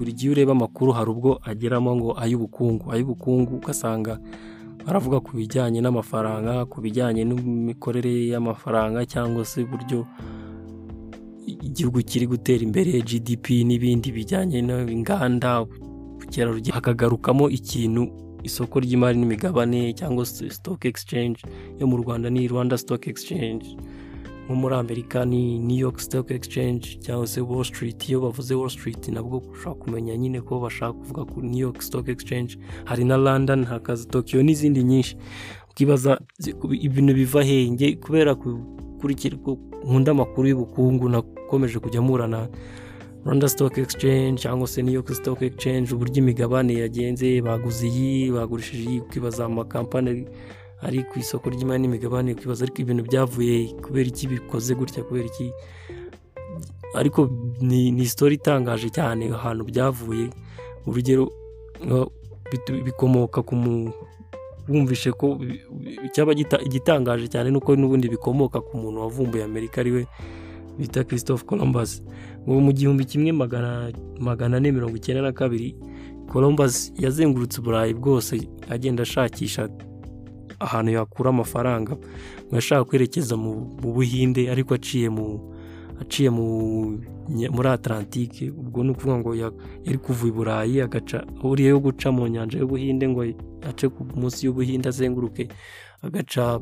buri gihe ureba amakuru hari ubwo ageramo ngo ay'ubukungu. Ay'ubukungu ugasanga baravuga ku bijyanye n'amafaranga ku bijyanye n'imikorere y'amafaranga cyangwa se uburyo igihugu kiri gutera imbere GDP n'ibindi bijyanye n'inganda. Ubukerarugendo hakagarukamo ikintu isoko ry'imari n'imigabane cyangwa se stock exchange yo mu Rwanda ni Rwanda Stock Exchange. Nko muri Amerika ni New York Stock Exchange cyangwa se Wall Street. Iyo bavuze Wall Street nabwo ushobora kumenya nyine ko bashaka kuvuga ku New York Stock Exchange. Hari na London hakaza Tokyo n'izindi nyinshi. Ukibaza ibintu biva henge kubera gukurikira nkunda amakuru y'ubukungu nakomeje kujya murana Rwanda Stock Exchange cyangwa se New York Stock Exchange uburyo imigabane yagenze baguze iyi bagurishije iyi. Ukibaza amakampani ari ku isoko ry'imari n'imigabane ukibaza ariko ibintu byavuye kubera iki bikoze gutya kubera iki? Ariko ni isitori itangaje cyane ahantu byavuye urugero bikomoka ku wumvishe ko cyaba igitangaje cyane nuko n'ubundi bikomoka ku muntu wavumbuye amerika ari we bita christophe columbus. Ngo mu gihumbi kimwe magana ane mirongo icyenda na kabiri columbus yazengurutse uburayi bwose agenda ashakisha ahantu yakura amafaranga ngo yashaka kwerekeza mu buhinde ariko aciye mu aciye muri atlantike ubwo ni ukuvuga ngo yari kuva i burayi agaca ahuriye yo guca mu nyanja y'ubuhinde ngo ace munsi y'ubuhinde azenguruke agaca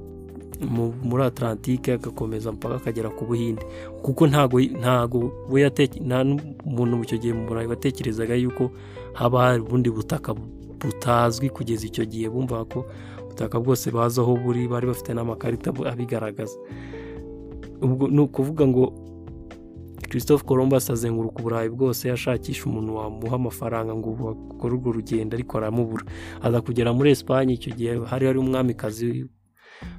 muri atlantike agakomeza mpaka akagera ku buhinde. Kuko ntago ntago we nta n'umuntu icyo gihe mu burayi watekerezaga yuko haba hari ubundi butaka butazwi kugeza icyo gihe bumva ko ubutaka bwose bazi aho buri bari bafite n'amakarita abigaragaza. Ubwo ni ukuvuga ngo christophe columbus azenguruka uburayi bwose ashakisha umuntu wamuha amafaranga ngo bakore urwo rugendo ariko aramubura. Aza kugera muri esipanye icyo gihe hari hari umwamikazi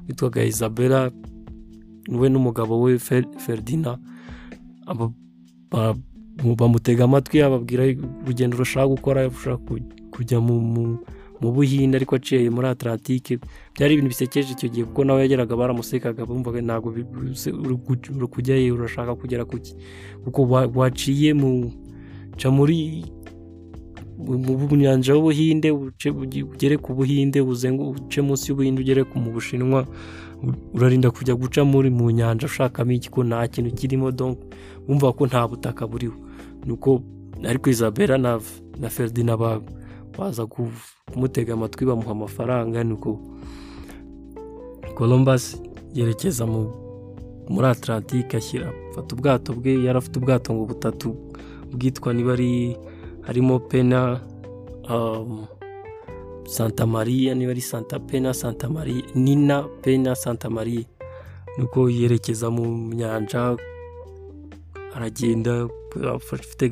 witwaga isabella we n'umugabo we ferdina bamutega amatwi ababwira urugendo rushaka gukora rushaka kujya mu buhinde ariko aciye muri atlantike byari ibintu bisekeje icyo gihe kuko nawe yageraga baramusekaga bumvaga ntabwo kujyayo urashaka kugera ku ki kuko waciye mu muri mu nyanja y'ubuhinde ugere ku buhinde uce munsi y'ubuhinde ugere mu bushinwa urarinda kujya guca muri mu nyanja ushakamo iki? Ko nta kintu kirimo wumva ko nta butaka buriho. Nuko ariko isabella na ferdina baza kumutega amatwi bamuha amafaranga nuko columbus yerekeza muri atlantike ashyira afata ubwato bwe yari afite ubwato ngo butatu bwitwa niba ari harimo pena santa maria niba ari santa pena santa maria nina pena santa maria. Nuko yerekeza mu nyanja aragenda afite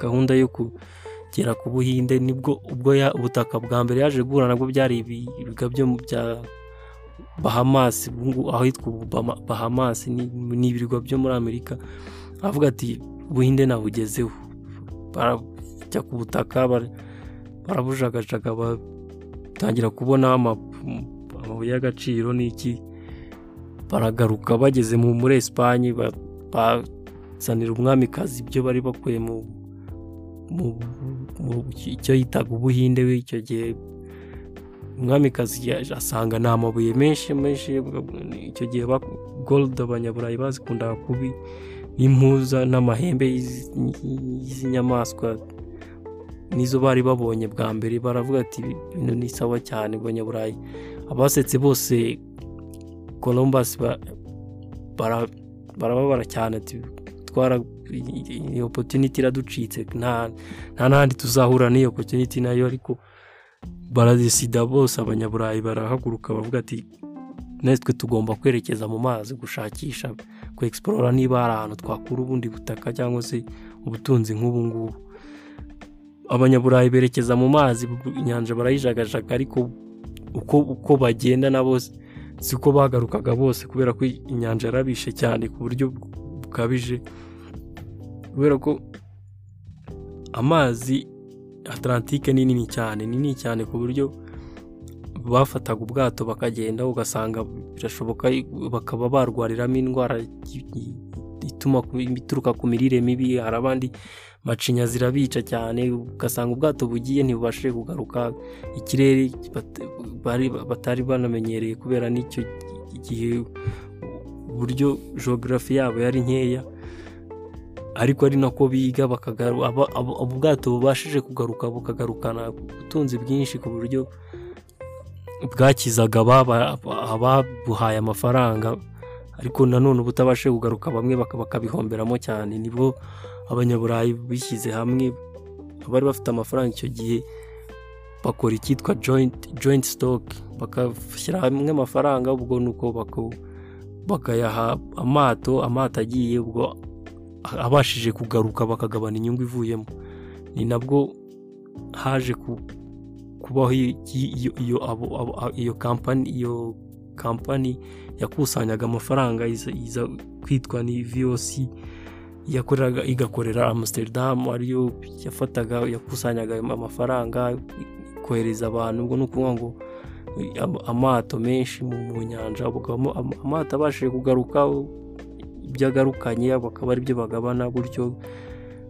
gahunda yo kugera ku buhinde ni bwo ubwo ubutaka bwa mbere yaje guhura nabwo byari ibirwa byo bya bahamasi aho hitwa bahamasi ni ibirwa byo muri amerika aravuga ati ubuhinde nabugezeho. Barajya ku butaka barabujagajaga batangira kubona amabuye y'agaciro n'iki baragaruka bageze muri esipanye bazanira umwamikazi ibyo bari bakuye mu icyo yitaga ubuhinde we icyo gihe umwamikazi asanga ni amabuye menshi menshi icyo gihe gold abanyaburayi bazikundaga kubi n'impuza n'amahembe y'izi nyamaswa nizo bari babonye bwa mbere baravuga ati ibintu ni sawa cyane abanyaburayi abasetse bose columbus barababara cyane ati twara iyi opotuniti iraducitse. Nta n'ahandi tuzahura n'iyo opotuniti na yo ariko baradesida bose abanyaburayi barahaguruka bavuga ati natwe tugomba kwerekeza mu mazi gushakisha ku egisporora niba hari ahantu twakura ubundi butaka cyangwa se ubutunzi nk'ubu ngubu. Abanyaburayi berekeza mu mazi inyanja barayijagajaga ariko uko bagenda nabo siko bagarukaga bose kubera ko inyanja yarabishe cyane ku buryo bukabije kubera ko amazi atlantike ni nini cyane ni nini cyane ku buryo bafataga ubwato bakagenda ugasanga birashoboka bakaba barwariramo indwara ituma ituruka ku mirire mibi hari abandi macinya zirabica cyane ugasanga ubwato bugiye ntibubashe kugaruka ikirere batari banamenyereye kubera n'icyo gihe uburyo geogarafi yabo yari nkeya ariko ari nako biga ubwato bubashije kugaruka bukagarukana ubutunzi bwinshi ku buryo bwakizaga ababuhaye amafaranga ariko nanone ubutabashe kugaruka bamwe baka- bakabihomberamo cyane. Nibwo abanyaburayi bishyize hamwe abari bafite amafaranga icyo gihe bakora icyitwa joint stock bakashyira hamwe amafaranga ubwo nuko bako- bakayaha amato amato agiye ubwo abashije kugaruka bakagabana inyungu ivuyemo. Ni nabwo haje ku- kubaho iyo kampani iyo kampani yakusanyaga amafaranga iza kwitwa ni VOC yakoreraga igakorera Amsterdam ariyo yafataga yakusanyaga amafaranga kohereza abantu ubwo ni ukuvuga ngo amato menshi mu nyanja amato abashije kugaruka ibyo agarukanye bakaba ari byo bagabana gutyo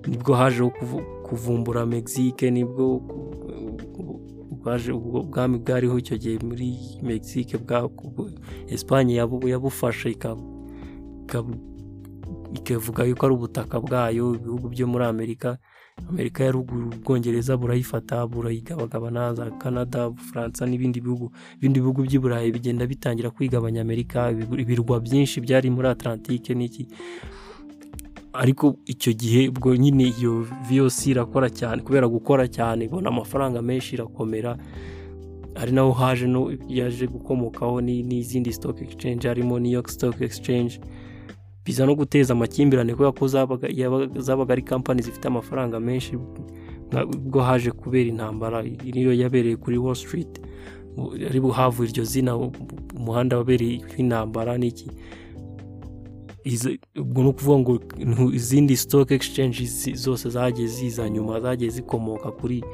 ni bwo hajeho kuvu- kuvumbura Mexique ni bwo ubwo bwami bwariho icyo gihe muri Mexique Espagne yabu- yabufashe ikavuga yuko ari ubutaka bwayo ibihugu byo muri Amerika Amerika ya ruguru Ubwongereza burayifata burayigabagabana za Canada Ubufaransa n'ibindi bihugu. Ibindi bihugu by'i Burayi bigenda bitangira kwigabanya Amerika ibirwa byinshi byari muri Atlantique n'iki. Ariko icyo gihe ubwo nyine iyo VOC irakora cyane kubera gukora cyane ibona amafaranga menshi irakomera. Ari naho haje no yaje gukomokaho ni- n'izindi stock exchange harimo New York Stock Exchange. Biza no guteza amakimbirane kubera ko zabaga ari kampani zifite amafaranga menshi ubwo haje kubera intambara niyo yabereye kuri Wall Street. Ari havuye iryo zina umuhanda wabereye intambara n'iki. Ubwo ni ukuvuga ngo izindi stock exchange zose zagiye ziza nyuma zagiye zikomoka kuri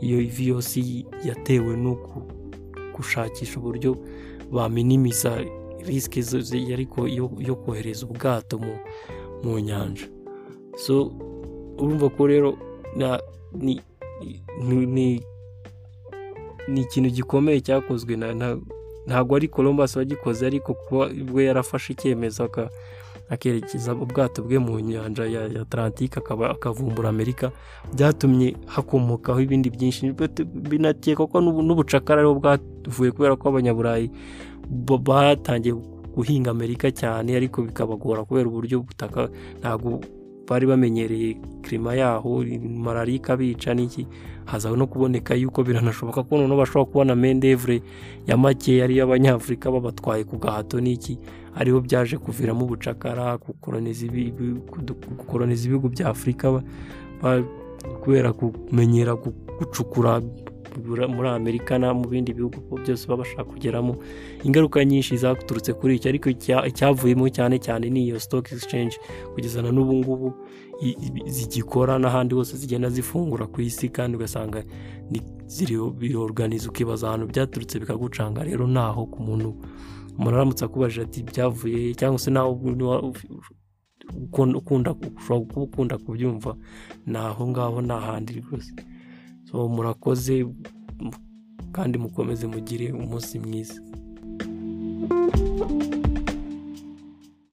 iyo VOC yatewe no gushakisha uburyo baminimiza risike ariko yo, kohereza ubwato mu, nyanja. So urumva ko rero ni, ikintu gikomeye cyakozwe ntabwo ari Columbus wagikoze ariko kuba ubwo yarafashe icyemezo akerekeza ubwato bwe mu nyanja ya Atlantique akaba akavumbura Amerika. Byatumye hakomokaho ibindi byinshi binakekwa ko n'ubu- n'ubucakara ariho bwavuye kubera ko abanyaburayi batangiye guhinga Amerika cyane ariko bikabagora kubera uburyo ubutaka ntabwo bari bamenyereye kirima yaho malariya ikabica n'iki? Haza no kuboneka yuko biranashoboka ko noneho bashobora kubona mendevure ya make yari y'abanyafurika babatwaye ku gahato n'iki? Ariho byaje kuviramo ubucakara gukoroniza ibihugu bya afurika kubera kumenyera gu- gucukura muri amerika no mu bindi bihugu byose baba bashaka kugeramo ingaruka nyinshi zaturutse kuri icyo ariko icya- icyavuyemo cyane cyane ni iyo stock exchange. Kugeza na n'ubu ngubu zigikora n'ahandi hose zigenda zifungura ku isi kandi ugasanga ni- biroganiza ukibaza ahantu byaturutse bikagucanga. Rero naho ku muntu umuntu aramutse akubajije ati byavuye cyangwa se nawe ukunda ushobora kuba ukunda kubyumva ni aho ngaho nta handi rwose. Murakoze kandi mukomeze mugire umunsi mwiza.